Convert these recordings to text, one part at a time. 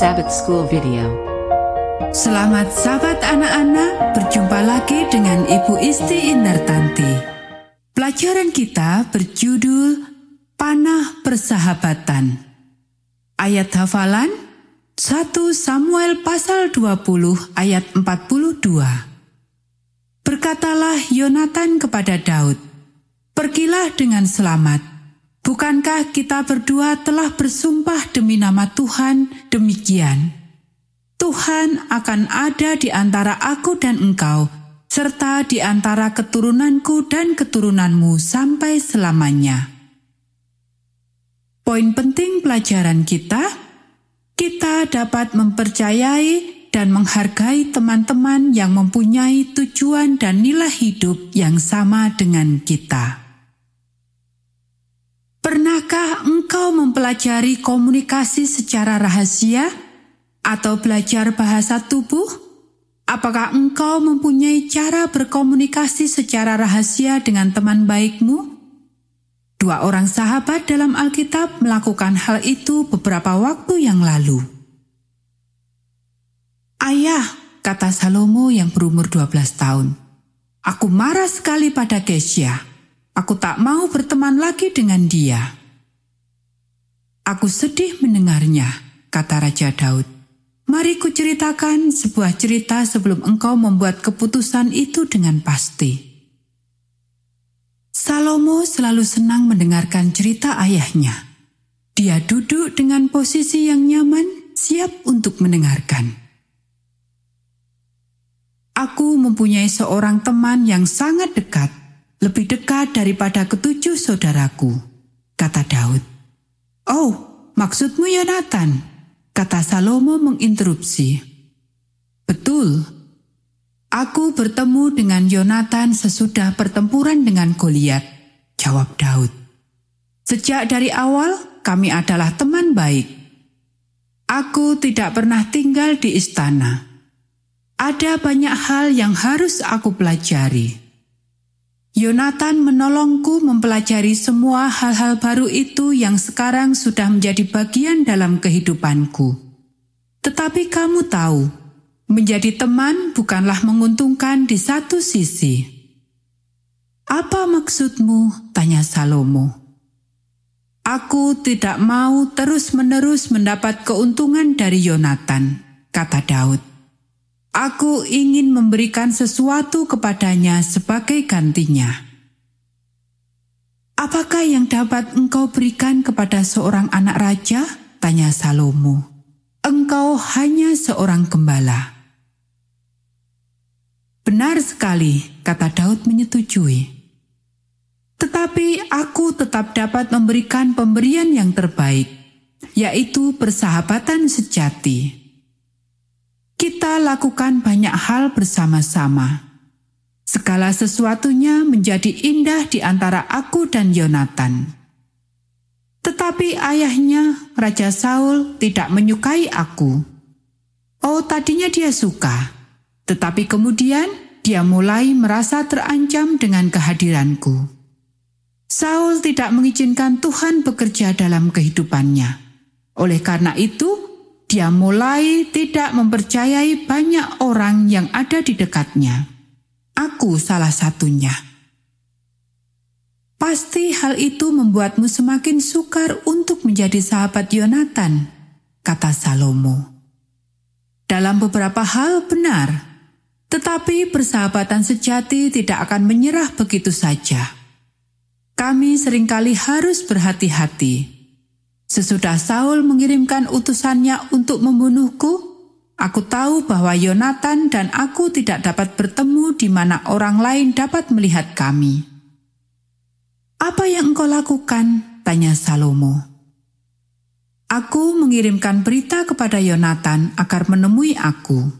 Sabbath School video. Selamat sahabat anak-anak, berjumpa lagi dengan Ibu Isti Indartanti. Pelajaran kita berjudul Panah Persahabatan. Ayat hafalan 1 Samuel pasal 20 ayat 42. Berkatalah Yonatan kepada Daud, Pergilah dengan selamat, Bukankah kita berdua telah bersumpah demi nama Tuhan demikian? Tuhan akan ada di antara aku dan engkau, serta di antara keturunanku dan keturunanmu sampai selamanya. Poin penting pelajaran kita, kita dapat mempercayai dan menghargai teman-teman yang mempunyai tujuan dan nilai hidup yang sama dengan kita. Pernahkah engkau mempelajari komunikasi secara rahasia atau belajar bahasa tubuh? Apakah engkau mempunyai cara berkomunikasi secara rahasia dengan teman baikmu? Dua orang sahabat dalam Alkitab melakukan hal itu beberapa waktu yang lalu. Ayah, kata Salomo yang berumur 12 tahun, aku marah sekali pada Kesya Aku tak mau berteman lagi dengan dia. Aku sedih mendengarnya, kata Raja Daud. Mari kuceritakan sebuah cerita sebelum engkau membuat keputusan itu dengan pasti. Salomo selalu senang mendengarkan cerita ayahnya. Dia duduk dengan posisi yang nyaman, siap untuk mendengarkan. Aku mempunyai seorang teman yang sangat dekat lebih dekat daripada ketujuh saudaraku, kata Daud. Oh, maksudmu Yonatan, kata Salomo menginterupsi. Betul, aku bertemu dengan Yonatan sesudah pertempuran dengan Goliat, jawab Daud. Sejak dari awal kami adalah teman baik. Aku tidak pernah tinggal di istana. Ada banyak hal yang harus aku pelajari. Yonatan menolongku mempelajari semua hal-hal baru itu yang sekarang sudah menjadi bagian dalam kehidupanku. Tetapi kamu tahu, menjadi teman bukanlah menguntungkan di satu sisi. Apa maksudmu? tanya Salomo. Aku tidak mau terus-menerus mendapat keuntungan dari Yonatan, kata Daud. Aku ingin memberikan sesuatu kepadanya sebagai gantinya. Apakah yang dapat engkau berikan kepada seorang anak raja? Tanya Salomo. Engkau hanya seorang gembala. Benar sekali, kata Daud menyetujui. Tetapi aku tetap dapat memberikan pemberian yang terbaik, yaitu persahabatan sejati kita lakukan banyak hal bersama-sama. Segala sesuatunya menjadi indah di antara aku dan Yonatan. Tetapi ayahnya, Raja Saul, tidak menyukai aku. Oh, tadinya dia suka, tetapi kemudian dia mulai merasa terancam dengan kehadiranku. Saul tidak mengizinkan Tuhan bekerja dalam kehidupannya. Oleh karena itu, dia mulai tidak mempercayai banyak orang yang ada di dekatnya. Aku salah satunya. Pasti hal itu membuatmu semakin sukar untuk menjadi sahabat Yonatan, kata Salomo. Dalam beberapa hal benar, tetapi persahabatan sejati tidak akan menyerah begitu saja. Kami sering kali harus berhati-hati Sesudah Saul mengirimkan utusannya untuk membunuhku, aku tahu bahwa Yonatan dan aku tidak dapat bertemu di mana orang lain dapat melihat kami. Apa yang engkau lakukan? Tanya Salomo. Aku mengirimkan berita kepada Yonatan agar menemui aku.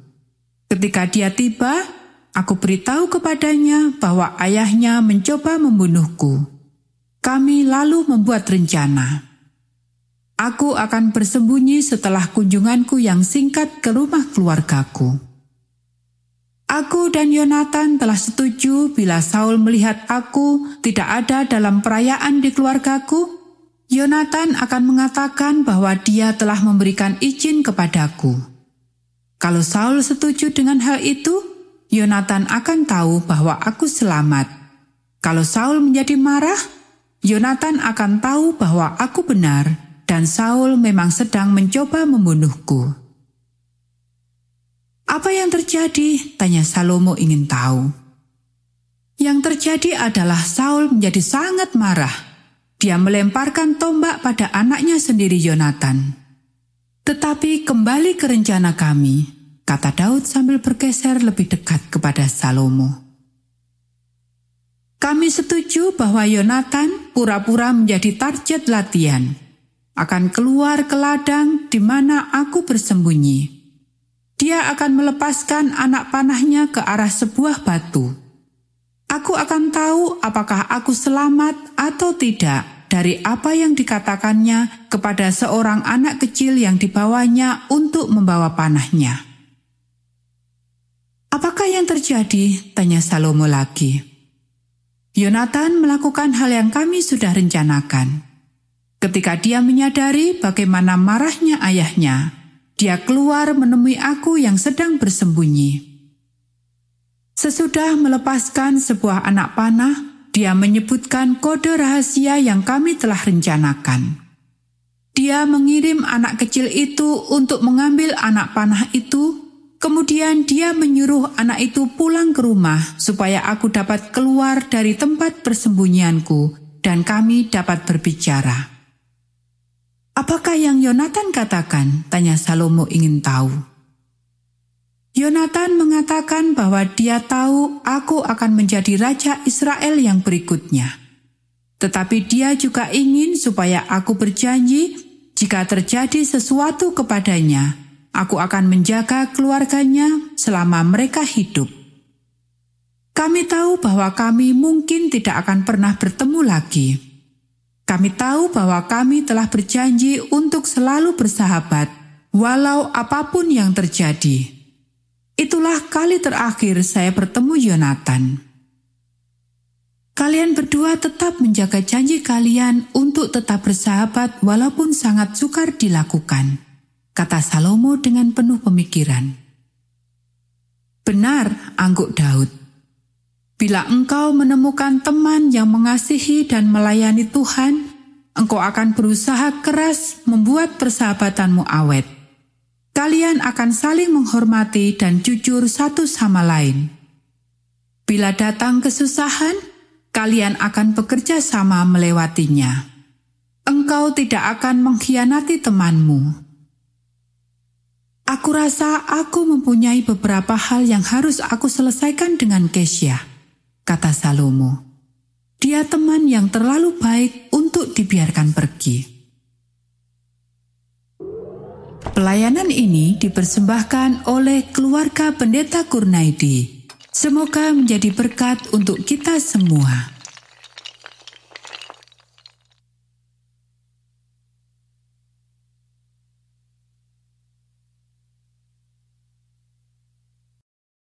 Ketika dia tiba, aku beritahu kepadanya bahwa ayahnya mencoba membunuhku. Kami lalu membuat rencana. Aku akan bersembunyi setelah kunjunganku yang singkat ke rumah keluargaku. Aku dan Yonatan telah setuju bila Saul melihat aku tidak ada dalam perayaan di keluargaku, Yonatan akan mengatakan bahwa dia telah memberikan izin kepadaku. Kalau Saul setuju dengan hal itu, Yonatan akan tahu bahwa aku selamat. Kalau Saul menjadi marah, Yonatan akan tahu bahwa aku benar dan Saul memang sedang mencoba membunuhku. Apa yang terjadi? Tanya Salomo ingin tahu. Yang terjadi adalah Saul menjadi sangat marah dia melemparkan tombak pada anaknya sendiri Yonatan. Tetapi kembali ke rencana kami, kata Daud sambil bergeser lebih dekat kepada Salomo. Kami setuju bahwa Yonatan pura-pura menjadi target latihan, akan keluar ke ladang di mana aku bersembunyi. Dia akan melepaskan anak panahnya ke arah sebuah batu Aku akan tahu apakah aku selamat atau tidak dari apa yang dikatakannya kepada seorang anak kecil yang dibawanya untuk membawa panahnya. Apakah yang terjadi? Tanya Salomo lagi. Yonatan melakukan hal yang kami sudah rencanakan. Ketika dia menyadari bagaimana marahnya ayahnya, dia keluar menemui aku yang sedang bersembunyi. Sesudah melepaskan sebuah anak panah, dia menyebutkan kode rahasia yang kami telah rencanakan. Dia mengirim anak kecil itu untuk mengambil anak panah itu, kemudian dia menyuruh anak itu pulang ke rumah supaya aku dapat keluar dari tempat persembunyianku dan kami dapat berbicara. Apakah yang Yonatan katakan? Tanya Salomo ingin tahu. Yonatan mengatakan bahwa dia tahu aku akan menjadi raja Israel yang berikutnya. Tetapi dia juga ingin supaya aku berjanji jika terjadi sesuatu kepadanya, aku akan menjaga keluarganya selama mereka hidup. Kami tahu bahwa kami mungkin tidak akan pernah bertemu lagi. Kami tahu bahwa kami telah berjanji untuk selalu bersahabat, walau apa pun yang terjadi. Itulah kali terakhir saya bertemu Yonatan. Kalian berdua tetap menjaga janji kalian untuk tetap bersahabat walaupun sangat sukar dilakukan, kata Salomo dengan penuh pemikiran. Benar, angguk Daud. Bila engkau menemukan teman yang mengasihi dan melayani Tuhan, engkau akan berusaha keras membuat persahabatanmu awet kalian akan saling menghormati dan jujur satu sama lain. Bila datang kesusahan, kalian akan bekerja sama melewatinya. Engkau tidak akan mengkhianati temanmu. Aku rasa aku mempunyai beberapa hal yang harus aku selesaikan dengan Kesia, kata Salomo. Dia teman yang terlalu baik untuk dibiarkan pergi. Pelayanan ini dipersembahkan oleh keluarga Pendeta Kurnaidi. Semoga menjadi berkat untuk kita semua.